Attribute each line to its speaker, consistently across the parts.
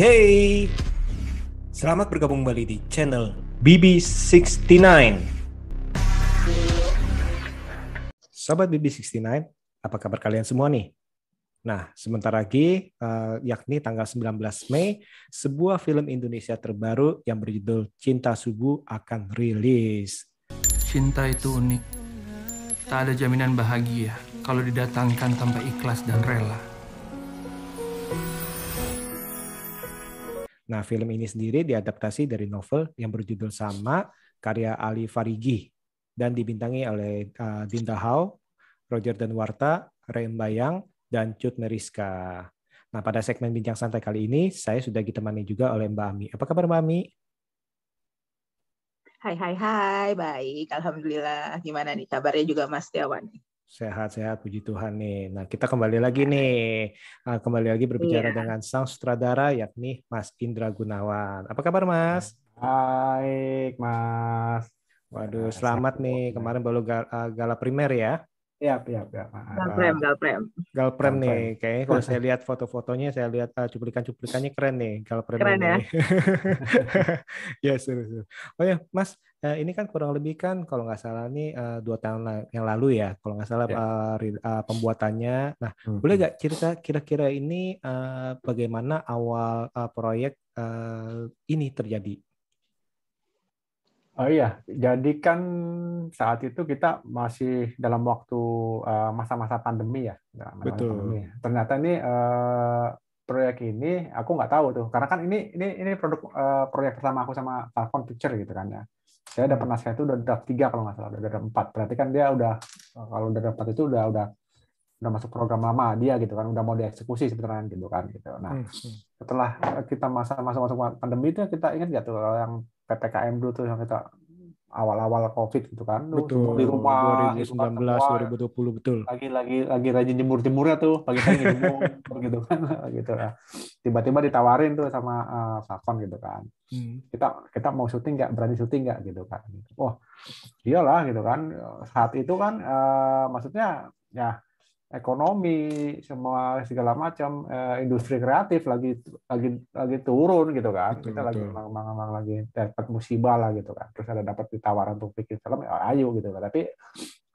Speaker 1: Hey. Selamat bergabung kembali di channel BB69. Sobat BB69, apa kabar kalian semua nih? Nah, sebentar lagi, uh, yakni tanggal 19 Mei, sebuah film Indonesia terbaru yang berjudul Cinta Subuh akan rilis.
Speaker 2: Cinta itu unik. Tak ada jaminan bahagia kalau didatangkan tanpa ikhlas dan rela.
Speaker 1: Nah, film ini sendiri diadaptasi dari novel yang berjudul sama, karya Ali Farigi, dan dibintangi oleh uh, Dinda Hao, Roger Danwarta, Ren Bayang, dan Cut Meriska. Nah, pada segmen Bincang Santai kali ini, saya sudah ditemani juga oleh Mbak Ami. Apa kabar Mbak Ami?
Speaker 3: Hai, hai, hai. Baik, Alhamdulillah. Gimana nih kabarnya juga Mas Tiawan?
Speaker 1: Sehat-sehat, puji Tuhan nih. Nah, kita kembali lagi nih. Nah, kembali lagi berbicara
Speaker 3: Iya.
Speaker 1: dengan sang sutradara, yakni Mas Indra Gunawan. Apa kabar, Mas?
Speaker 4: Baik, Mas.
Speaker 1: Waduh,
Speaker 4: Ya,
Speaker 1: selamat
Speaker 4: sehat
Speaker 1: nih. Kemarin baru gal- uh, gala primer ya.
Speaker 4: Iya, iya, iya.
Speaker 3: Galprem, galprem.
Speaker 1: Galprem nih. Kayaknya kalau saya lihat foto-fotonya, saya lihat uh, cuplikan-cuplikannya keren nih. Galprem
Speaker 3: Keren ya?
Speaker 1: ini. ya, seru, seru. Oh ya, Mas, eh, ini kan kurang lebih kan kalau nggak salah nih eh, dua tahun yang lalu ya, kalau nggak salah
Speaker 4: Ya.
Speaker 1: eh, pembuatannya. Nah,
Speaker 4: Hmm.
Speaker 1: boleh nggak cerita kira-kira ini eh, bagaimana awal eh, proyek eh, ini terjadi?
Speaker 4: Oh iya, jadi kan saat itu kita masih dalam waktu masa-masa pandemi ya. masa
Speaker 1: Betul.
Speaker 4: pandemi. Ternyata ini eh, proyek ini aku nggak tahu tuh, karena kan ini ini ini produk eh, proyek pertama aku sama Falcon Picture gitu kan ya. Saya dapat naskah itu udah draft tiga kalau nggak salah, udah draft empat. Berarti kan dia udah kalau udah draft empat itu udah udah udah masuk program lama dia gitu kan, udah mau dieksekusi sebenarnya gitu kan gitu. Nah,
Speaker 1: Hmm, hmm.
Speaker 4: setelah kita masa-masa masuk pandemi itu kita ingat nggak tuh kalau yang ppkm dulu tuh yang kita awal-awal covid gitu kan Tuh,
Speaker 1: Betul.
Speaker 4: di rumah gitu kan,
Speaker 1: 2019,
Speaker 4: semua
Speaker 1: 2020 betul.
Speaker 4: lagi lagi lagi rajin jemur jemurnya tuh pagi-pagi jemur gitu kan gitu nah. tiba-tiba ditawarin tuh sama uh, Falcon gitu kan
Speaker 1: Hmm.
Speaker 4: kita kita mau syuting nggak berani syuting nggak gitu kan oh iyalah gitu kan saat itu kan eh, maksudnya ya ekonomi semua segala macam eh, industri kreatif lagi lagi lagi turun gitu kan
Speaker 1: Betul,
Speaker 4: kita lagi
Speaker 1: betul.
Speaker 4: memang, memang, lagi dapat musibah lah gitu kan terus ada dapat ditawaran untuk bikin film ya ayo gitu kan tapi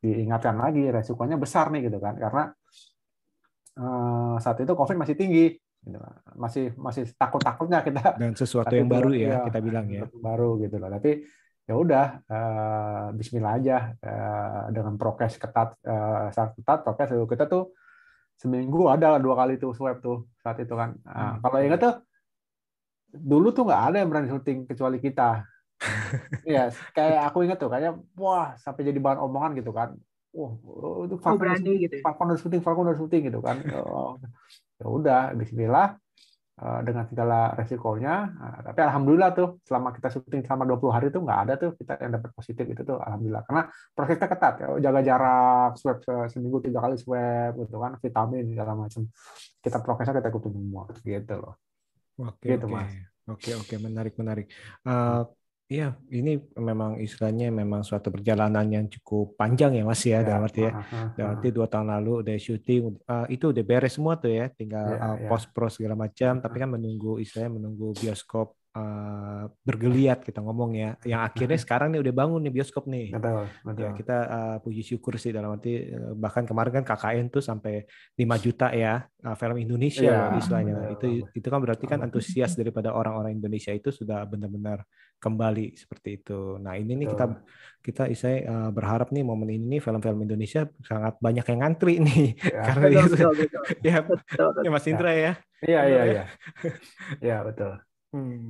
Speaker 4: diingatkan lagi resikonya besar nih gitu kan karena eh, saat itu covid masih tinggi gitu kan. masih masih takut takutnya kita
Speaker 1: Dan sesuatu yang baru ya,
Speaker 4: iya,
Speaker 1: kita bilang ya.
Speaker 4: baru gitu loh tapi ya udah eh, Bismillah aja eh, dengan prokes ketat eh, sangat ketat prokes kita tuh seminggu ada dua kali tuh swab tuh saat itu kan Nah,
Speaker 1: Hmm.
Speaker 4: kalau ingat tuh dulu tuh nggak ada yang berani syuting kecuali kita Iya, kayak aku ingat tuh kayak wah sampai jadi bahan omongan gitu kan. Wah, itu
Speaker 3: Oh,
Speaker 4: Falcon udah
Speaker 3: berani
Speaker 4: syuting,
Speaker 3: gitu ya?
Speaker 4: Falcon syuting, Falcon syuting gitu kan. Oh, ya udah, Bismillah dengan segala resikonya. Nah, tapi alhamdulillah tuh selama kita syuting selama 20 hari tuh nggak ada tuh kita yang dapat positif itu tuh alhamdulillah. Karena prosesnya ketat ya, jaga jarak, swab se- seminggu tiga kali swab gitu kan, vitamin segala macam. Kita prokesnya kita ikutin semua gitu loh.
Speaker 1: Oke,
Speaker 4: Gitu,
Speaker 1: oke.
Speaker 4: Mas.
Speaker 1: Oke, oke, menarik, menarik. Eh, Iya, ini memang istilahnya memang suatu perjalanan yang cukup panjang ya Mas ya, dalam arti ya. Dalam arti dua tahun lalu udah syuting, eh, itu udah beres semua tuh ya, tinggal
Speaker 4: Iya,
Speaker 1: eh,
Speaker 4: iya.
Speaker 1: post pro segala macam. Tapi kan menunggu istilahnya menunggu bioskop eh, bergeliat kita ngomong ya. Yang akhirnya sekarang nih udah bangun nih bioskop nih.
Speaker 4: Betul, betul.
Speaker 1: Ya kita eh, puji syukur sih dalam arti eh, bahkan kemarin kan KKN tuh sampai 5 juta ya eh, film Indonesia loh istilahnya.
Speaker 4: benar,
Speaker 1: itu itu kan berarti kan antusias daripada orang-orang Indonesia itu sudah benar-benar kembali seperti itu. Nah, ini nih kita kita istilahnya eh, berharap nih momen ini nih film-film Indonesia sangat banyak yang ngantri nih
Speaker 4: Ya.
Speaker 1: karena
Speaker 3: Betul,
Speaker 1: itu
Speaker 3: betul, betul.
Speaker 1: ya,
Speaker 3: Betul,
Speaker 1: ya Mas Indra ya.
Speaker 4: Iya,
Speaker 1: Betul
Speaker 4: iya,
Speaker 1: ya?
Speaker 4: iya. Iya, betul.
Speaker 1: Hmm.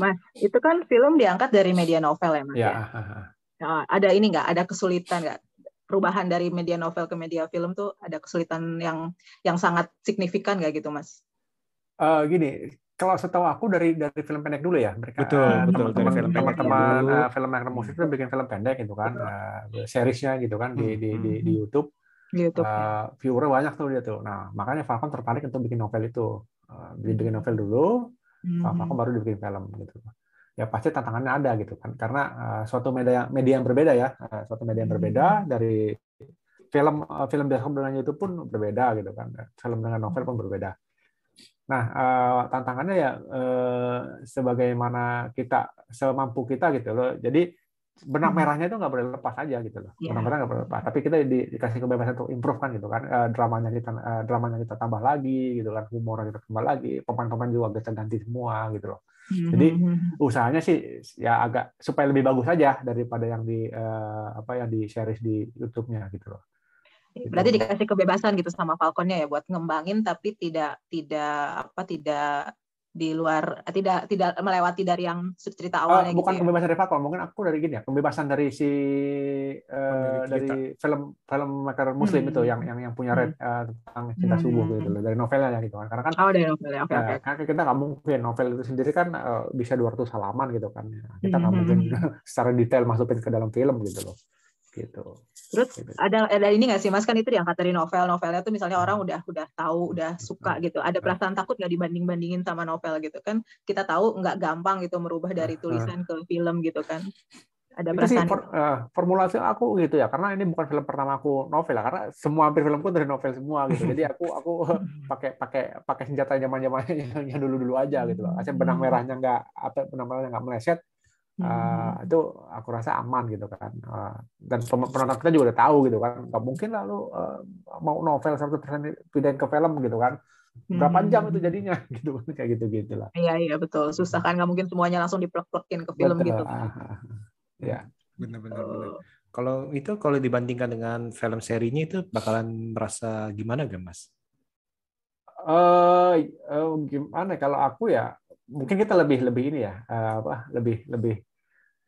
Speaker 3: Mas, itu kan film diangkat dari media novel ya, Mas?
Speaker 4: Ya.
Speaker 3: Ya. Nah, ada ini nggak? Ada kesulitan nggak? Perubahan dari media novel ke media film tuh ada kesulitan yang yang sangat signifikan nggak gitu, Mas?
Speaker 4: Eh, gini, kalau setahu aku dari dari film pendek dulu ya mereka
Speaker 1: Betul,
Speaker 4: eh,
Speaker 1: betul, dari
Speaker 4: teman-teman
Speaker 1: film pendek
Speaker 4: teman-teman film yang musik itu bikin film pendek gitu kan eh, seriesnya gitu kan di di di, di YouTube
Speaker 3: Gitu.
Speaker 4: Eh, viewernya banyak tuh dia tuh nah makanya Falcon tertarik untuk bikin novel itu Eh, dia bikin novel dulu Nah, Falcon baru dibikin film gitu. Ya pasti tantangannya ada gitu kan. Karena eh, suatu media media yang berbeda ya. Eh, suatu media yang berbeda dari film eh, film bioskop dengan YouTube pun berbeda gitu kan. Film dengan novel pun berbeda. Nah eh, tantangannya ya eh, sebagaimana kita semampu kita gitu loh. Jadi benang
Speaker 3: Hmm.
Speaker 4: merahnya itu nggak boleh lepas aja gitu loh
Speaker 3: Iya.
Speaker 4: benang merah nggak boleh lepas tapi kita di- dikasih kebebasan untuk improve kan gitu kan Eh, dramanya kita eh, dramanya kita tambah lagi gitu kan humornya kita tambah lagi pemain-pemain juga kita ganti semua gitu loh jadi,
Speaker 3: Mhm.
Speaker 4: usahanya sih ya agak supaya lebih bagus aja daripada yang di eh, apa yang di series di YouTube-nya gitu loh.
Speaker 3: Berarti dikasih kebebasan gitu sama Falconnya ya buat ngembangin tapi tidak tidak apa tidak di luar eh, tidak tidak melewati dari yang cerita
Speaker 4: Eh,
Speaker 3: awalnya
Speaker 4: bukan
Speaker 3: gitu ya.
Speaker 4: kebebasan dari Falcon, mungkin aku dari gini ya, kebebasan dari si eh,
Speaker 1: Pemilik
Speaker 4: dari film film maker muslim
Speaker 3: Hmm.
Speaker 4: itu yang yang yang punya red eh, tentang cinta
Speaker 3: Hmm.
Speaker 4: subuh gitu loh dari novelnya gitu kan. Karena kan
Speaker 3: Oh, dari novel ya. Oke,
Speaker 4: ya,
Speaker 3: oke.
Speaker 4: kan kita nggak mungkin novel itu sendiri kan eh, bisa 200 halaman gitu kan. Kita nggak
Speaker 3: Hmm.
Speaker 4: mungkin secara detail masukin ke dalam film gitu loh. Gitu.
Speaker 3: Terus
Speaker 4: Gitu.
Speaker 3: ada ada ini nggak sih Mas? Kan itu diangkat dari novel novelnya tuh misalnya orang udah udah tahu udah suka gitu. Ada perasaan takut nggak dibanding bandingin sama novel gitu kan? Kita tahu nggak gampang gitu merubah dari tulisan ke film gitu kan? Ada
Speaker 4: itu sih
Speaker 3: perasaan
Speaker 4: for- eh, formulasi aku gitu ya karena ini bukan film pertama aku novel ya karena semua hampir filmku dari novel semua gitu. Jadi aku aku pakai pakai pakai senjata zaman zaman yang dulu dulu aja gitu. Loh asal benang merahnya nggak apa benang merahnya nggak meleset
Speaker 3: Hmm.
Speaker 4: eh, itu aku rasa aman gitu kan Eh, dan penonton kita juga udah tahu gitu kan nggak mungkin lah lu eh, mau novel 100% pindahin ke film gitu kan berapa
Speaker 3: Hmm.
Speaker 4: jam itu jadinya gitu kayak gitu gitu lah
Speaker 3: iya iya betul susah kan nggak mungkin semuanya langsung diplek-plekin ke film
Speaker 4: Betul.
Speaker 3: gitu
Speaker 4: ah. ya
Speaker 1: Benar-benar. benar. Kalau itu kalau dibandingkan dengan film serinya itu bakalan merasa gimana gak mas?
Speaker 4: eh eh, gimana ya, kalau aku ya mungkin kita lebih lebih ini ya eh, apa lebih lebih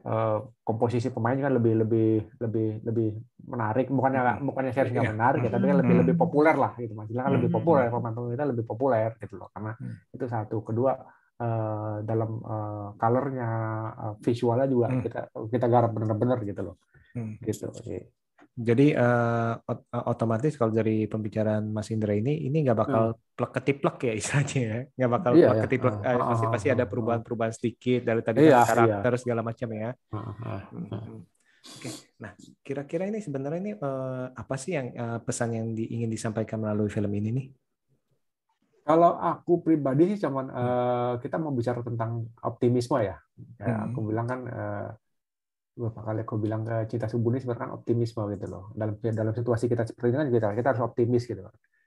Speaker 4: eh, komposisi pemain kan lebih lebih lebih lebih menarik bukannya bukannya series nggak
Speaker 1: Iya.
Speaker 4: menarik ya tapi kan lebih
Speaker 1: Hmm.
Speaker 4: lebih populer lah gitu mas kan lebih
Speaker 3: Hmm.
Speaker 4: populer pemain-pemain kita lebih populer gitu loh karena
Speaker 1: Hmm.
Speaker 4: itu satu kedua eh, dalam eh, colornya eh, visualnya juga
Speaker 1: Hmm.
Speaker 4: kita kita garap bener-bener gitu loh
Speaker 1: Hmm.
Speaker 4: gitu.
Speaker 1: Jadi ot- eh, otomatis kalau dari pembicaraan Mas Indra ini ini nggak bakal plek ketiplek ya istilahnya ya, nggak bakal
Speaker 4: Hmm. Iya,
Speaker 1: plek
Speaker 4: iya.
Speaker 1: ketiplek.
Speaker 4: Ah,
Speaker 1: Eh,
Speaker 4: ah,
Speaker 1: pasti
Speaker 4: ah,
Speaker 1: pasti
Speaker 4: ah,
Speaker 1: ada
Speaker 4: ah.
Speaker 1: perubahan-perubahan sedikit dari tadi
Speaker 4: Iya,
Speaker 1: karakter segala macam ya. Hmm,
Speaker 4: ah.
Speaker 1: hmm. Oke, nah kira-kira ini sebenarnya ini eh, apa sih yang eh, pesan yang di- ingin disampaikan melalui film ini nih?
Speaker 4: Kalau aku pribadi sih cuman eh, kita mau bicara tentang optimisme ya. Kayak
Speaker 1: Hmm.
Speaker 4: aku bilang kan eh, beberapa kali aku bilang ke cinta subuh ini sebenarnya kan optimisme gitu loh. Dalam dalam situasi kita seperti ini kan kita kita harus optimis gitu.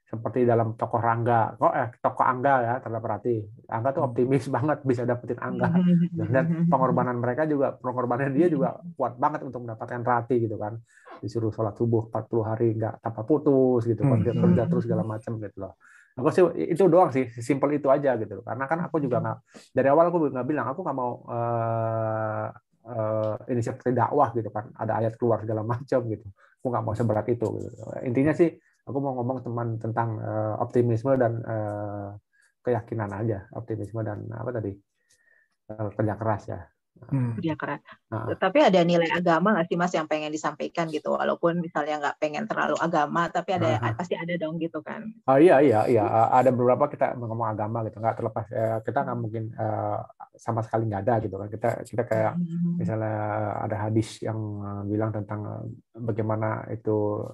Speaker 4: Seperti dalam tokoh Rangga, kok eh tokoh Angga ya terdapat berarti. Angga tuh optimis banget bisa dapetin Angga. Dan pengorbanan mereka juga pengorbanan dia juga kuat banget untuk mendapatkan Rati gitu kan. Disuruh sholat subuh 40 hari nggak tanpa putus gitu kan. Dia kerja terus segala macam gitu loh aku sih itu doang sih simpel itu aja gitu karena kan aku juga nggak dari awal aku nggak bilang aku nggak mau eh eh, ini seperti dakwah gitu kan. Ada ayat keluar segala macam gitu. Aku nggak mau seberat itu gitu. intinya sih aku mau ngomong teman tentang eh, optimisme dan eh, keyakinan aja. Optimisme dan apa tadi? Eh, kerja keras ya
Speaker 3: Dia keren. Tapi ada nilai agama nggak sih Mas yang pengen disampaikan gitu, walaupun misalnya nggak pengen terlalu agama, tapi ada pasti ada dong gitu kan.
Speaker 4: Oh iya iya iya. Ada beberapa kita ngomong agama gitu nggak terlepas eh, kita nggak mungkin eh, sama sekali nggak ada gitu kan. Kita kita kayak misalnya ada hadis yang bilang tentang eh, bagaimana itu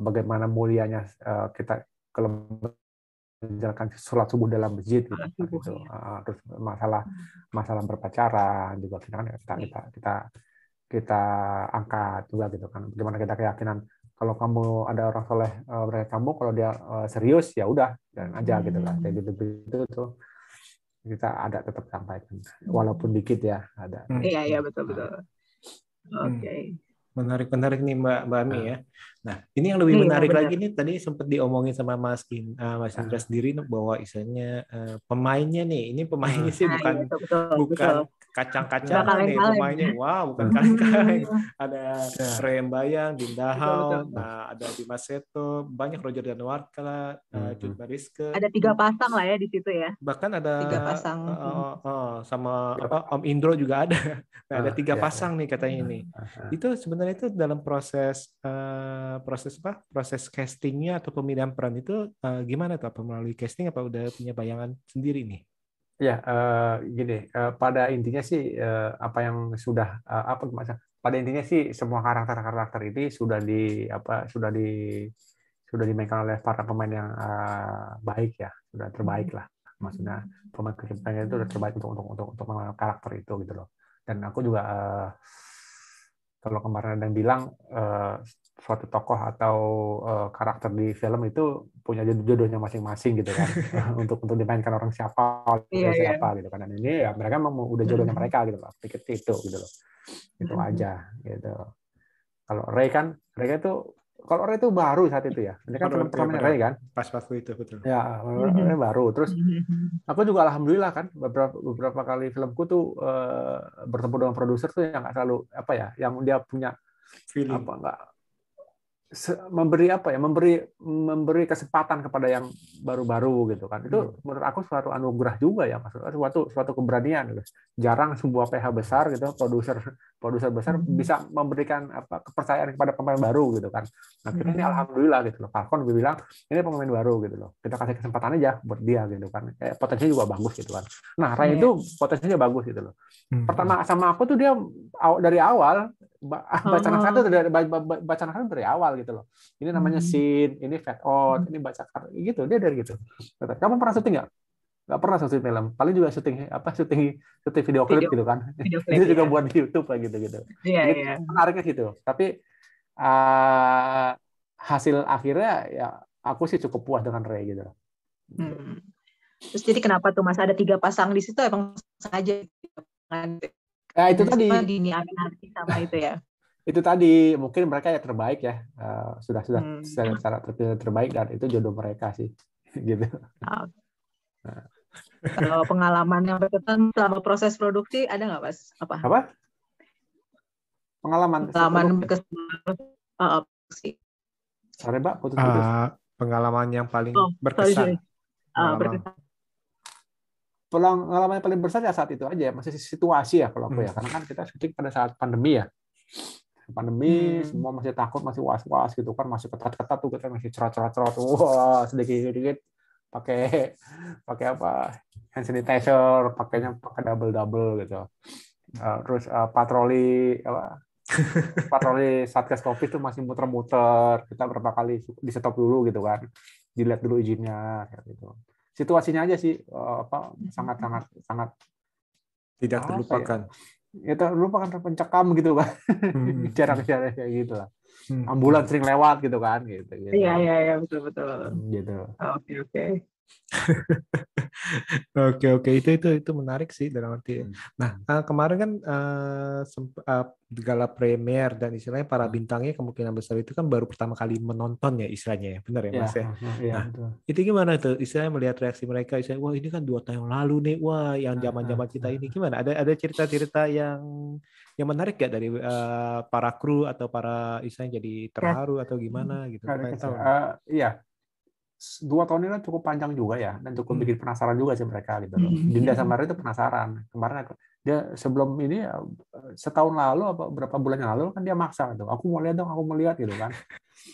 Speaker 4: bagaimana mulianya kita kalau menjalankan sholat subuh dalam masjid gitu, kan, gitu.
Speaker 3: iya.
Speaker 4: Ah, terus masalah masalah berpacaran juga kita kan kita kita kita kita angkat juga gitu kan bagaimana kita keyakinan kalau kamu ada orang soleh eh, mereka kamu kalau dia eh, serius ya udah dan aja gitu kan kayak gitu gitu tuh kita ada tetap sampaikan walaupun dikit ya ada
Speaker 1: Hmm.
Speaker 3: Iya iya betul betul.
Speaker 1: Hmm.
Speaker 3: Oke.
Speaker 1: Menarik menarik nih Mbak Mbak Ami ya. Nah ini yang lebih
Speaker 3: Iya,
Speaker 1: menarik lagi nih tadi sempat diomongin sama Mas In, eh, Mas Indra sendiri nih, bahwa istilahnya eh, pemainnya nih ini pemainnya sih
Speaker 3: Nah,
Speaker 1: bukan
Speaker 3: iya, betul, betul,
Speaker 1: bukan
Speaker 3: betul.
Speaker 1: Kacang-kacang nih pemainnya. Wow, bukan kaleng-kaleng. Ada
Speaker 4: Ya.
Speaker 1: Rem Bayang, Dinda
Speaker 3: Betul,
Speaker 1: Hao,
Speaker 3: betul.
Speaker 1: nah ada Dimas Seto, banyak Roger Danuarta, uh,
Speaker 4: Hmm.
Speaker 1: Cut Bariske.
Speaker 3: Ada tiga pasang lah ya di situ ya.
Speaker 1: Bahkan ada
Speaker 3: Tiga pasang.
Speaker 1: uh, uh, uh, sama apa Om Indro juga ada. Nah, ada
Speaker 4: Ah,
Speaker 1: tiga
Speaker 4: ya,
Speaker 1: pasang nih katanya ini.
Speaker 4: Ah,
Speaker 1: Itu sebenarnya itu dalam proses eh, proses apa? Proses castingnya atau pemilihan peran itu eh, gimana tuh? Apa melalui casting apa udah punya bayangan sendiri nih?
Speaker 4: Ya, eh, gini, eh, pada intinya sih eh, apa yang sudah eh, apa pada intinya sih semua karakter-karakter ini sudah di apa sudah di sudah dimainkan oleh para pemain yang eh, baik ya, sudah terbaik lah. Maksudnya pemain pemain itu sudah terbaik untuk untuk untuk untuk karakter itu gitu loh. Dan aku juga eh, kalau kemarin ada yang bilang eh, suatu tokoh atau eh, karakter di film itu punya jodoh- jodohnya masing-masing gitu kan untuk untuk dimainkan orang siapa oleh
Speaker 3: Iya, iya.
Speaker 4: siapa gitu kan dan ini ya mereka memang udah jodohnya
Speaker 3: Hmm.
Speaker 4: mereka gitu loh pikir itu gitu loh itu
Speaker 3: Hmm.
Speaker 4: aja gitu kalau Ray kan Ray itu kalau Ray itu baru saat itu ya ini kan film
Speaker 1: benar.
Speaker 4: Ray kan
Speaker 1: Pas waktu itu betul.
Speaker 4: ya Ray baru terus aku juga alhamdulillah kan beberapa beberapa kali filmku tuh eh, bertemu dengan produser tuh yang nggak selalu apa ya yang dia punya
Speaker 1: Feeling.
Speaker 4: apa enggak memberi apa ya memberi memberi kesempatan kepada yang baru-baru gitu kan itu
Speaker 1: Hmm.
Speaker 4: menurut aku suatu anugerah juga ya maksudnya suatu suatu keberanian gitu. jarang sebuah PH besar gitu produser produser besar
Speaker 3: Hmm.
Speaker 4: bisa memberikan apa kepercayaan kepada pemain baru gitu kan nah kita ini
Speaker 3: Hmm.
Speaker 4: alhamdulillah gitu loh Falcon gue bilang ini pemain baru gitu loh kita kasih kesempatan aja buat dia gitu kan eh, potensinya juga bagus gitu kan nah Ray
Speaker 3: Iya.
Speaker 4: itu potensinya bagus gitu loh
Speaker 1: Hmm.
Speaker 4: pertama sama aku tuh dia dari awal bacaan
Speaker 3: Oh.
Speaker 4: satu dari ba- ba- bacaan satu dari awal gitu loh. Ini namanya
Speaker 3: Hmm.
Speaker 4: scene, ini fade out, ini baca gitu dia dari gitu. Kamu pernah syuting nggak? Nggak pernah syuting film. Paling juga syuting apa syuting syuting video klip gitu kan.
Speaker 3: Video
Speaker 4: Itu juga
Speaker 3: ya.
Speaker 4: buat di YouTube lah gitu gitu.
Speaker 3: Iya,
Speaker 4: Gitu,
Speaker 3: iya.
Speaker 4: Menariknya situ. Tapi eh, hasil akhirnya ya aku sih cukup puas dengan Ray gitu. loh.
Speaker 3: Hmm. Terus jadi kenapa tuh Mas ada tiga pasang di situ emang sengaja
Speaker 4: Ya itu tadi.
Speaker 3: Semua Dini Aminarti sama itu ya.
Speaker 4: itu tadi mungkin mereka ya terbaik ya Eh, sudah sudah
Speaker 3: Hmm.
Speaker 4: secara, secara terpilih terbaik dan itu jodoh mereka sih gitu
Speaker 3: Kalau pengalaman yang berkesan selama proses produksi ada nggak Mas? Apa?
Speaker 4: apa pengalaman
Speaker 3: Pengalaman berkesan uh, produksi.
Speaker 4: sorry mbak putus-putus
Speaker 1: Ah, pengalaman yang paling
Speaker 3: Oh,
Speaker 1: berkesan.
Speaker 3: sorry. Uh, berkesan.
Speaker 4: Pengalaman yang paling besar ya saat itu aja masih situasi ya kalau aku ya.
Speaker 1: Hmm.
Speaker 4: karena kan kita syuting pada saat pandemi ya. Pandemi
Speaker 3: Hmm.
Speaker 4: semua masih takut masih was-was gitu kan. Masih ketat-ketat tuh kita masih cerot-cerot-cerot wah sedikit-sedikit. Pakai pakai apa? Hand sanitizer pakainya pakai double double gitu. Eh, terus eh, patroli apa? Patroli satgas covid itu masih muter-muter. Kita berapa kali di stop dulu gitu kan. Dilihat dulu izinnya gitu situasinya aja sih eh, apa sangat sangat sangat
Speaker 1: Tidak
Speaker 4: Apa
Speaker 1: terlupakan.
Speaker 4: ya terlupakan terpencekam gitu kan
Speaker 1: Hmm.
Speaker 4: jarak-jarak kayak gitu lah
Speaker 1: Hmm.
Speaker 4: ambulan sering lewat gitu kan gitu, gitu.
Speaker 3: Iya, iya, iya, betul, betul.
Speaker 4: gitu
Speaker 3: Oke, oke.
Speaker 1: Oke oke itu itu itu menarik sih dalam arti.
Speaker 4: Hmm.
Speaker 1: Nah eh, kemarin kan semp- eh, gala premier dan istilahnya para
Speaker 4: Hmm.
Speaker 1: bintangnya kemungkinan besar itu kan baru pertama kali menonton ya istilahnya ya benar ya
Speaker 4: Iya,
Speaker 1: mas ya.
Speaker 4: iya,
Speaker 1: Nah,
Speaker 4: betul.
Speaker 1: Itu gimana tuh istilahnya melihat reaksi mereka istilahnya wah ini kan dua tahun lalu nih wah yang
Speaker 4: Hmm,
Speaker 1: zaman zaman
Speaker 4: hmm,
Speaker 1: kita
Speaker 4: hmm.
Speaker 1: ini gimana ada ada cerita cerita yang yang menarik gak dari eh, para kru atau para istilahnya jadi terharu atau gimana gitu
Speaker 4: Ada
Speaker 1: pengen
Speaker 4: kecil. Eh, iya dua tahun ini kan cukup panjang juga ya dan cukup
Speaker 1: Hmm.
Speaker 4: bikin penasaran juga sih mereka gitu loh.
Speaker 3: Hmm.
Speaker 4: Dinda sama Ray itu penasaran kemarin aku- dia sebelum ini ya, setahun lalu apa berapa bulan yang lalu kan dia maksa gitu aku mau lihat dong aku mau lihat gitu kan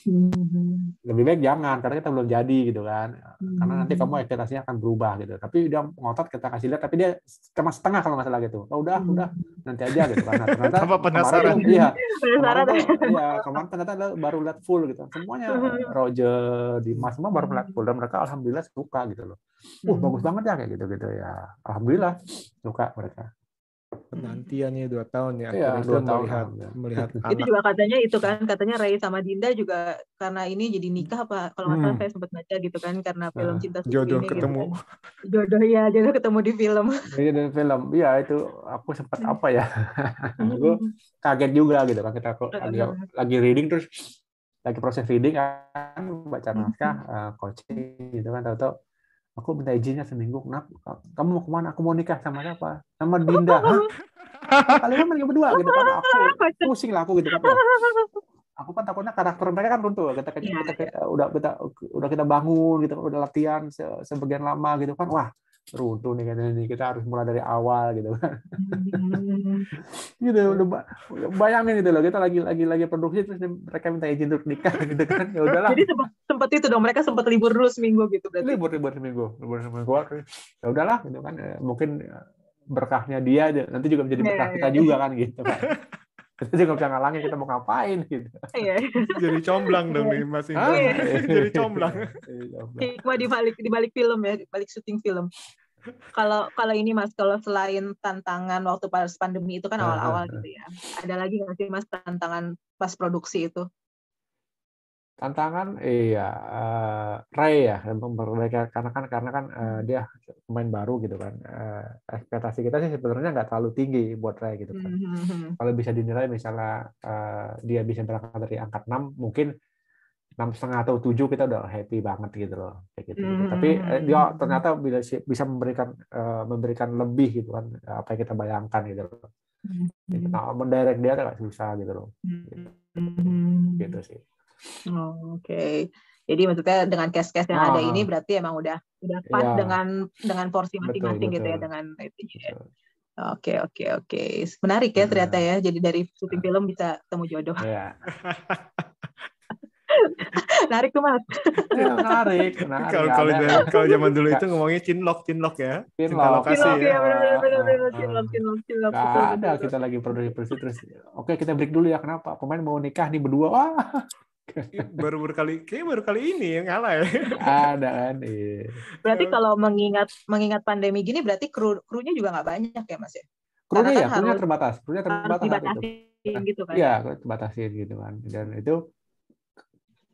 Speaker 3: Hmm.
Speaker 4: lebih baik jangan karena kita belum jadi gitu kan karena nanti
Speaker 3: Hmm.
Speaker 4: kamu ekspektasinya akan berubah gitu tapi dia ngotot kita kasih lihat tapi dia cuma setengah kalau nggak salah gitu oh, udah
Speaker 3: Hmm.
Speaker 4: udah nanti aja gitu kan nah, ternyata
Speaker 1: Apa penasaran?
Speaker 4: kemarin, iya
Speaker 3: Penasaran.
Speaker 4: kemarin iya kemarin ternyata ada baru lihat full gitu semuanya Roger Dimas semua baru lihat full dan mereka alhamdulillah suka gitu loh
Speaker 3: Hmm.
Speaker 4: uh bagus banget ya kayak gitu gitu ya alhamdulillah suka mereka
Speaker 1: Penantiannya dua tahun ya.
Speaker 4: Iya, dua
Speaker 1: itu
Speaker 4: tahun,
Speaker 1: melihat
Speaker 4: alhamdulillah.
Speaker 1: melihat
Speaker 3: itu
Speaker 1: anak
Speaker 3: juga katanya itu kan katanya Ray sama Dinda juga karena ini jadi nikah apa kalau nggak salah
Speaker 4: Hmm.
Speaker 3: saya sempat baca gitu kan karena film
Speaker 4: Nah,
Speaker 3: cinta Suci
Speaker 1: jodoh
Speaker 3: ini
Speaker 1: ketemu.
Speaker 3: gitu kan. jodoh ya jodoh ketemu di film
Speaker 4: Iya dari film iya itu aku sempat apa ya aku kaget juga gitu kan kita lagi, lagi reading terus lagi proses reading kan baca naskah eh, coaching gitu kan tahu-tahu aku minta izinnya seminggu. Kenapa? Kamu mau ke mana? Aku mau nikah sama siapa? Sama Dinda Hah? kalian mereka berdua gitu kan? Aku pusing lah aku gitu kan? Aku kan takutnya karakter mereka kan runtuh. Kita, kita, kita, kita udah kita udah kita bangun gitu udah latihan se, sebagian lama gitu kan? Wah runtuh nih katanya nih kita harus mulai dari awal gitu kan gitu udah ba- udah bayangin gitu loh kita lagi lagi lagi produksi terus mereka minta izin untuk nikah gitu kan ya udahlah
Speaker 3: Jadi sempat, sempat itu dong mereka sempat libur dulu seminggu gitu berarti.
Speaker 4: libur libur seminggu libur seminggu ya udahlah gitu kan Eh, mungkin berkahnya dia nanti juga menjadi
Speaker 3: Iya,
Speaker 4: berkah
Speaker 3: iya,
Speaker 4: kita
Speaker 3: iya.
Speaker 4: juga kan gitu kan kita juga nggak bisa ngalangin kita mau ngapain gitu
Speaker 3: Iya.
Speaker 1: Jadi comblang dong nih Mas? Indra. Jadi comblang.
Speaker 4: Iya, comblang.
Speaker 3: Hikmah di balik di balik film ya, di balik syuting film. Kalau kalau ini Mas, kalau selain tantangan waktu pas pandemi itu kan
Speaker 4: Ah,
Speaker 3: awal-awal
Speaker 4: ah, ah.
Speaker 3: gitu ya. Ada lagi nggak sih Mas tantangan pas produksi itu?
Speaker 4: Tantangan iya eh, Ray ya memperbaiki karena kan karena kan eh, dia pemain baru gitu kan Eh, ekspektasi kita sih sebenarnya nggak terlalu tinggi buat Ray gitu kan
Speaker 3: Hmm.
Speaker 4: kalau bisa dinilai misalnya eh, dia bisa berangkat dari angka 6 mungkin enam setengah atau tujuh kita udah happy banget gitu loh kayak gitu, gitu.
Speaker 3: Hmm.
Speaker 4: tapi eh, dia ternyata bisa bisa memberikan eh, memberikan lebih gitu kan apa yang kita bayangkan gitu loh gitu. nah, mendirect dia agak susah gitu loh
Speaker 3: Hmm.
Speaker 4: gitu sih
Speaker 3: Oh, Oke. Jadi maksudnya dengan case-case yang ada
Speaker 4: Ah.
Speaker 3: ini berarti emang udah udah pas
Speaker 4: Iya.
Speaker 3: dengan dengan porsi masing-masing gitu ya dengan itu ya. Oke oke oke. Menarik ya ternyata ya. Jadi dari syuting film bisa temu jodoh.
Speaker 4: Iya.
Speaker 3: Menarik tuh Mas.
Speaker 4: Ya, menarik.
Speaker 1: Kalau kalau
Speaker 4: ada-
Speaker 1: kalau zaman dulu itu ngomongnya cinlok cinlok ya.
Speaker 4: Cinlok.
Speaker 1: Cinta lokasi
Speaker 3: Cilok
Speaker 1: ya.
Speaker 3: ya benar benar benar benar
Speaker 4: Ah, ah.
Speaker 3: cilok.
Speaker 4: nggak
Speaker 3: betul,
Speaker 4: ada kita lagi produksi terus oke kita break dulu ya kenapa pemain mau nikah nih berdua wah
Speaker 1: Baru berkali kayak baru kali ini yang ngalah ya.
Speaker 4: ada kan iya.
Speaker 3: Berarti kalau mengingat mengingat pandemi gini berarti kru krunya juga nggak banyak ya Mas ya?
Speaker 4: krunya
Speaker 3: Karena
Speaker 4: ya
Speaker 3: kan
Speaker 4: krunya
Speaker 3: harus-
Speaker 4: terbatas krunya terbatas saat itu
Speaker 3: dibatasin gitu kan.
Speaker 4: iya terbatasin gitu kan dan itu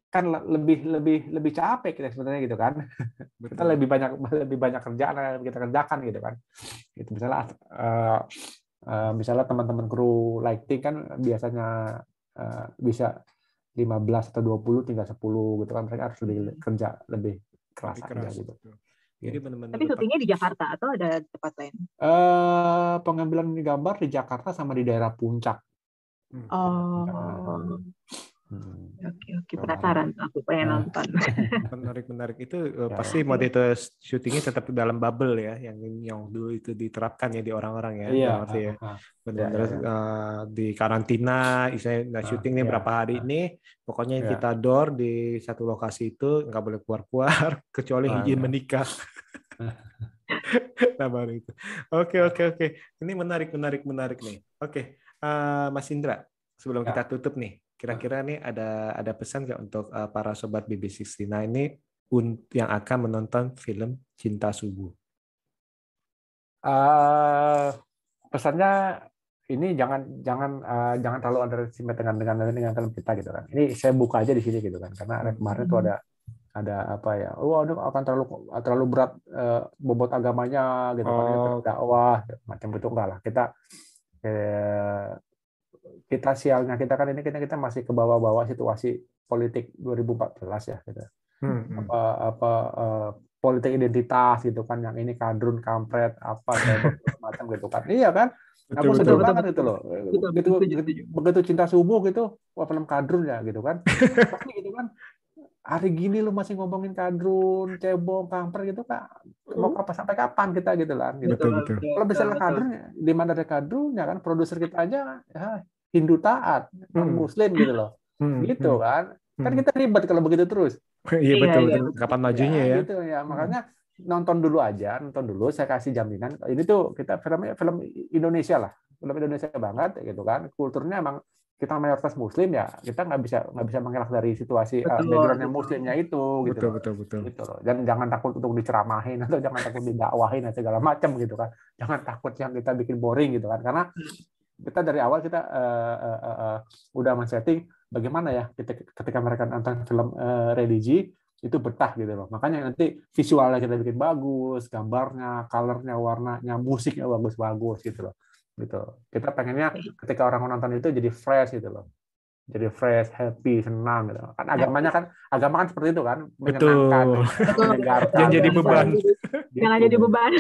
Speaker 4: kan le- lebih lebih lebih capek kita sebenarnya gitu kan kita lebih banyak lebih banyak kerjaan yang kita kerjakan gitu kan gitu misalnya eh, eh, misalnya teman-teman kru lighting kan biasanya eh, bisa 15 atau 20 tinggal 10 gitu kan mereka harus lebih kerja lebih keras,
Speaker 1: Lebih keras.
Speaker 4: aja gitu.
Speaker 1: Jadi benar-benar
Speaker 3: Tapi syutingnya di Jakarta atau ada tempat lain?
Speaker 4: Eh pengambilan gambar di Jakarta sama di daerah puncak.
Speaker 3: Oh.
Speaker 4: Hmm.
Speaker 3: Oke oke penasaran aku pengen
Speaker 4: Ah.
Speaker 3: nonton.
Speaker 1: menarik menarik itu eh,
Speaker 4: Ya.
Speaker 1: pasti model syutingnya tetap dalam bubble ya yang yang dulu itu diterapkan ya di orang-orang ya
Speaker 4: Iya.
Speaker 1: dalam arti ya benar-benar
Speaker 4: Ya, ya,
Speaker 1: eh, di karantina misalnya nah,
Speaker 4: Ah,
Speaker 1: syuting nih
Speaker 4: ya,
Speaker 1: berapa hari
Speaker 4: ah.
Speaker 1: ini pokoknya
Speaker 4: Ya.
Speaker 1: kita door di satu lokasi itu nggak boleh keluar-keluar kecuali
Speaker 4: Ah,
Speaker 1: izin
Speaker 4: ya.
Speaker 1: menikah nah baru itu oke oke oke ini menarik menarik menarik nih oke eh, Mas Indra sebelum
Speaker 4: Ya.
Speaker 1: kita tutup nih kira-kira nih ada ada pesan nggak untuk eh, para sobat BB69 ini yang akan menonton film Cinta Subuh
Speaker 4: Eh, pesannya ini jangan jangan eh, jangan terlalu underestimate dengan dengan dengan film kita gitu kan. Ini saya buka aja di sini gitu kan karena ada kemarin tuh ada ada apa ya? Oh, aduh akan terlalu terlalu berat eh, bobot agamanya gitu kan
Speaker 1: Oh.
Speaker 4: dakwah macam itu enggak lah. Kita eh, kita sialnya kita kan ini kita kita masih ke bawah-bawah situasi politik 2014 ya gitu.
Speaker 1: Hmm,
Speaker 4: apa apa eh, politik identitas gitu kan yang ini kadrun kampret apa macam gitu kan. Iya kan?
Speaker 1: Betul
Speaker 4: aku
Speaker 1: betul
Speaker 4: sedih
Speaker 3: betul,
Speaker 4: banget
Speaker 3: betul.
Speaker 4: gitu loh.
Speaker 3: Betul,
Speaker 4: begitu
Speaker 3: setuju,
Speaker 4: begitu, begitu cinta subuh gitu wah film kadrun ya gitu kan. Pasti gitu kan. Hari gini lu masih ngomongin kadrun cebong kampret gitu kan mau apa sampai kapan kita gitu kan gitu.
Speaker 1: Betul betul.
Speaker 4: Kalau misalnya kadrunnya di mana ada kadrunnya kan produser kita aja ya, Hindu taat non
Speaker 1: Hmm.
Speaker 4: Muslim gitu loh.
Speaker 1: Hmm,
Speaker 4: gitu kan. Kan
Speaker 1: Hmm.
Speaker 4: kita ribet kalau begitu terus.
Speaker 1: Iya betul
Speaker 3: iya,
Speaker 1: betul. kapan majunya
Speaker 4: ya,
Speaker 1: ya?
Speaker 4: gitu ya. Makanya nonton dulu aja nonton dulu saya kasih jaminan. Ini tuh kita filmnya film Indonesia lah. Film Indonesia banget gitu kan. Kulturnya emang kita mayoritas Muslim ya kita nggak bisa nggak bisa mengelak dari situasi uh,
Speaker 3: Betul,
Speaker 4: backgroundnya
Speaker 3: betul.
Speaker 4: Muslimnya itu gitu
Speaker 1: betul
Speaker 4: loh.
Speaker 1: betul betul.
Speaker 4: Gitu loh. Dan jangan takut untuk diceramahin atau jangan takut didakwahin atau segala macam gitu kan. Jangan takut yang kita bikin boring gitu kan. Karena kita dari awal kita eh, eh, eh, eh, udah men-setting bagaimana ya kita ketika mereka nonton film eh, religi itu betah gitu loh makanya nanti visualnya kita bikin bagus gambarnya colornya warnanya musiknya bagus-bagus gitu loh gitu kita pengennya ketika orang nonton itu jadi fresh gitu loh jadi fresh, happy, senang gitu. Kan agamanya kan agama kan seperti itu kan, menyenangkan,
Speaker 3: Betul.
Speaker 4: menyegarkan.
Speaker 1: Jangan jadi
Speaker 4: gitu.
Speaker 1: beban.
Speaker 3: Jangan
Speaker 4: Gitu.
Speaker 3: jadi beban.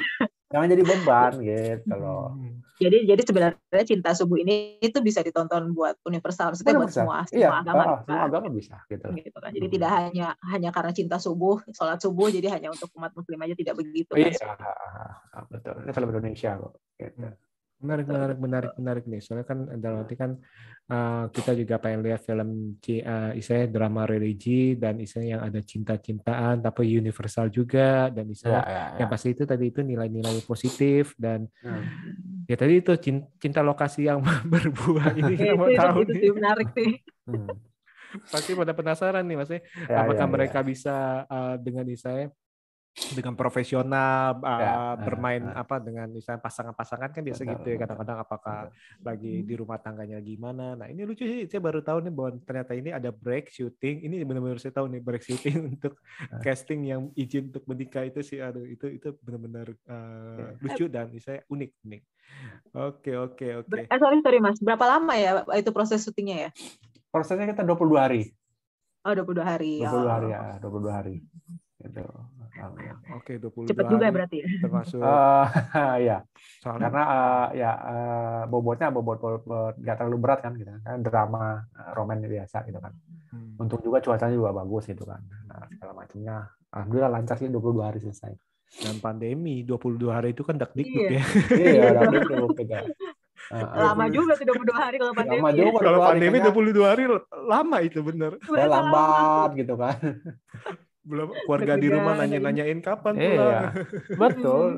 Speaker 4: Jangan jadi beban gitu loh.
Speaker 3: Jadi jadi sebenarnya cinta subuh ini itu bisa ditonton buat universal, maksudnya buat semua
Speaker 4: bisa. iya,
Speaker 3: semua agama. kan.
Speaker 4: semua agama bisa gitu.
Speaker 3: gitu kan. Jadi
Speaker 4: Hmm.
Speaker 3: tidak hanya hanya karena cinta subuh, sholat subuh, jadi hanya untuk umat muslim aja tidak begitu. kan.
Speaker 4: Iya, ah, betul. Ini film Indonesia kok. Gitu.
Speaker 1: Menarik, menarik, menarik, menarik nih. Soalnya kan dalam arti kan uh, kita juga pengen lihat film C, uh, istilahnya drama religi dan istilahnya yang ada cinta-cintaan tapi universal juga dan
Speaker 4: Ya,
Speaker 1: istilahnya
Speaker 4: ya, ya.
Speaker 1: yang pasti itu tadi itu nilai-nilai positif dan
Speaker 4: Hmm.
Speaker 1: ya tadi itu cin- cinta lokasi yang berbuah ini
Speaker 3: Ya,
Speaker 1: kita
Speaker 3: itu,
Speaker 1: mau
Speaker 3: itu,
Speaker 1: tahu
Speaker 3: itu
Speaker 1: nih
Speaker 3: sih menarik sih.
Speaker 4: Hmm.
Speaker 1: pasti pada penasaran nih maksudnya
Speaker 4: Ya,
Speaker 1: apakah
Speaker 4: ya,
Speaker 1: mereka
Speaker 4: ya.
Speaker 1: bisa uh, dengan misalnya dengan profesional uh,
Speaker 4: Ya,
Speaker 1: bermain
Speaker 4: ah,
Speaker 1: apa dengan misalnya pasangan-pasangan kan biasa gitu ya kadang-kadang apakah lagi di rumah tangganya gimana nah ini lucu sih saya baru tahu nih bahwa ternyata ini ada break shooting ini benar-benar saya tahu nih break shooting untuk casting yang izin untuk menikah itu sih aduh itu itu benar-benar uh, lucu dan saya unik unik oke oke oke
Speaker 3: Eh, sorry sorry mas, berapa lama ya itu proses syutingnya ya?
Speaker 4: Prosesnya kita 22 hari.
Speaker 3: Oh 22 hari.
Speaker 4: 22
Speaker 3: Oh.
Speaker 4: hari ya, 22 hari. Gitu.
Speaker 1: Oke 22
Speaker 3: Cepet juga ya
Speaker 1: hari
Speaker 3: berarti ya.
Speaker 1: termasuk
Speaker 4: Eh, ya,
Speaker 1: soalnya
Speaker 4: karena eh, ya eh, bobotnya bobot bobot nggak terlalu berat kan gitu kan. Drama eh, roman biasa gitu kan.
Speaker 1: Hmm.
Speaker 4: untung juga cuacanya juga bagus gitu kan. Nah, segala macamnya. Alhamdulillah lancar sih 22 hari selesai.
Speaker 1: Dan pandemi 22 hari itu kan dak dikduk
Speaker 3: Iya.
Speaker 1: ya.
Speaker 4: Iya udah gitu kita Eh,
Speaker 3: Lama juga tuh 22 hari kalau pandemi.
Speaker 4: lama juga
Speaker 1: kalau
Speaker 4: 22 hari,
Speaker 1: pandemi
Speaker 4: kayaknya
Speaker 1: 22 hari lama itu bener.
Speaker 3: Lama?
Speaker 4: lambat gitu kan
Speaker 1: belum keluarga di rumah nanya-nanyain kapan
Speaker 4: Iya,
Speaker 1: pulang
Speaker 4: betul.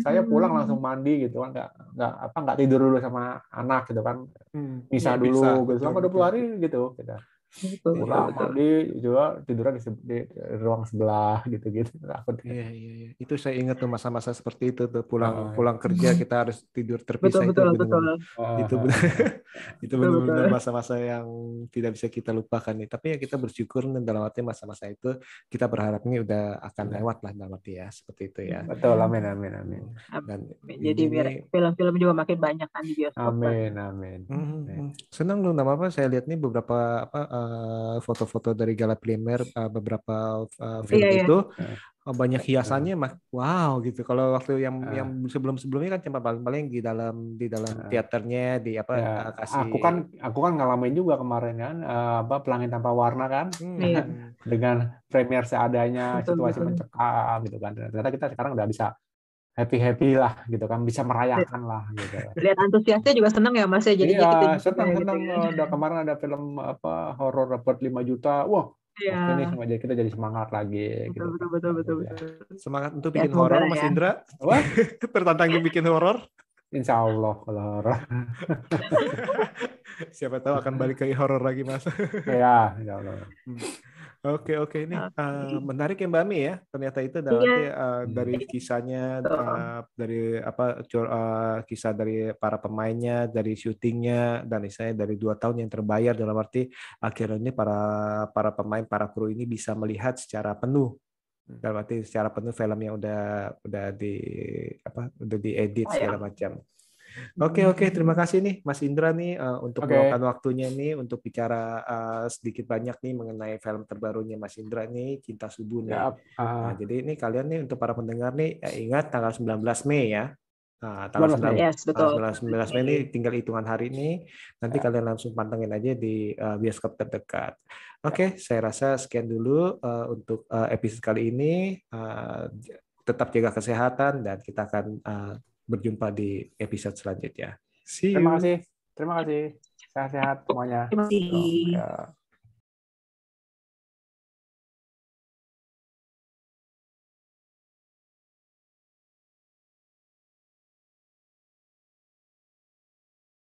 Speaker 4: Saya pulang langsung mandi gitu kan, nggak nggak apa nggak tidur dulu sama anak gitu kan,
Speaker 1: Hmm,
Speaker 4: bisa
Speaker 1: iya,
Speaker 4: dulu
Speaker 1: bisa.
Speaker 4: gitu selama
Speaker 1: betul.
Speaker 4: 20 hari gitu. Kita
Speaker 3: Betul,
Speaker 4: pulang
Speaker 3: betul.
Speaker 4: mandi juga tidurnya di, di ruang sebelah gitu gitu. Takut.
Speaker 1: Iya, iya, iya. Itu saya ingat tuh masa-masa seperti itu tuh pulang
Speaker 4: Oh, iya.
Speaker 1: pulang kerja kita harus tidur terpisah
Speaker 3: Betul betul
Speaker 1: itu
Speaker 3: betul.
Speaker 1: benar-benar itu
Speaker 4: Ah,
Speaker 1: benar itu
Speaker 3: Betul,
Speaker 1: benar-benar
Speaker 3: betul.
Speaker 1: masa-masa yang tidak bisa kita lupakan nih. Tapi ya kita bersyukur nih dalam arti masa-masa itu kita berharap ini udah akan
Speaker 4: Iya.
Speaker 1: lewat lah dalam arti ya seperti itu ya.
Speaker 4: betul, amin amin amin.
Speaker 1: Dan
Speaker 3: Jadi
Speaker 1: ini
Speaker 3: biar film-film juga makin banyak kan di bioskop.
Speaker 4: Amin amin.
Speaker 1: Mhm. Senang loh nama apa saya lihat nih beberapa apa eh, foto-foto dari gala primer eh, beberapa eh, film
Speaker 3: iya.
Speaker 1: itu eh, banyak hiasannya mak wow gitu. Kalau waktu yang
Speaker 4: Ah.
Speaker 1: yang sebelum-sebelumnya kan cuma paling-paling di dalam di dalam
Speaker 4: Ah.
Speaker 1: teaternya di apa
Speaker 4: Ya,
Speaker 1: eh, kasih
Speaker 4: aku kan aku kan ngalamin juga kemarin kan eh, apa pelangi tanpa warna kan
Speaker 1: Hmm.
Speaker 3: Iya.
Speaker 4: dengan premier seadanya
Speaker 3: Betul,
Speaker 4: situasi
Speaker 3: betul.
Speaker 4: mencekam gitu kan ternyata kita sekarang udah bisa happy happy lah gitu kan bisa merayakan lah gitu
Speaker 3: Lihat antusiasnya juga seneng ya Mas ya. Jadi
Speaker 4: iya
Speaker 3: kita
Speaker 4: senang
Speaker 3: gitu
Speaker 4: senang
Speaker 3: ya.
Speaker 4: udah kemarin ada film apa horor dapat 5 juta wah
Speaker 3: Iya.
Speaker 4: ini sama jadi kita jadi semangat lagi gitu
Speaker 3: Betul betul betul betul
Speaker 4: Alhamdulillah.
Speaker 3: betul.
Speaker 1: Semangat untuk
Speaker 3: Ya,
Speaker 1: bikin
Speaker 3: semoga
Speaker 1: horor Mas
Speaker 3: ya.
Speaker 1: Indra.
Speaker 4: Wah.
Speaker 1: Tertantang bikin horor.
Speaker 4: Insya Allah kalau horor
Speaker 1: Siapa tahu akan balik ke horor lagi Mas.
Speaker 4: ya Insya Allah
Speaker 1: Oke oke ini eh, menarik ya Mbak Mi ya ternyata itu dalam
Speaker 3: Iya.
Speaker 1: eh, dari kisahnya
Speaker 3: Betul.
Speaker 1: eh, dari apa eh, kisah dari para pemainnya dari syutingnya dan misalnya dari dua tahun yang terbayar dalam arti akhirnya ini para para pemain para kru ini bisa melihat secara penuh dalam arti secara penuh film yang udah udah di apa udah diedit
Speaker 3: Oh, ya.
Speaker 1: segala macam. Oke oke terima kasih nih Mas Indra nih eh, untuk
Speaker 4: Oke.
Speaker 1: meluangkan waktunya nih untuk bicara eh, sedikit banyak nih mengenai film terbarunya Mas Indra nih Cinta Subuh nih.
Speaker 4: ya
Speaker 1: Nah,
Speaker 4: ah,
Speaker 1: jadi ini kalian nih untuk para pendengar nih eh, ingat tanggal 19 Mei ya. Nah, tanggal
Speaker 4: 19 Mei.
Speaker 1: 19
Speaker 3: Yes, betul.
Speaker 1: tanggal 19 Mei ini tinggal hitungan hari ini. Nanti kalian langsung pantengin aja di eh, bioskop terdekat. Oke, saya rasa sekian dulu eh, untuk eh, episode kali ini. J- tetap jaga kesehatan dan kita akan eh, berjumpa di episode selanjutnya. See you.
Speaker 4: terima kasih terima kasih sehat-sehat semuanya
Speaker 3: Terima kasih.
Speaker 4: Ya.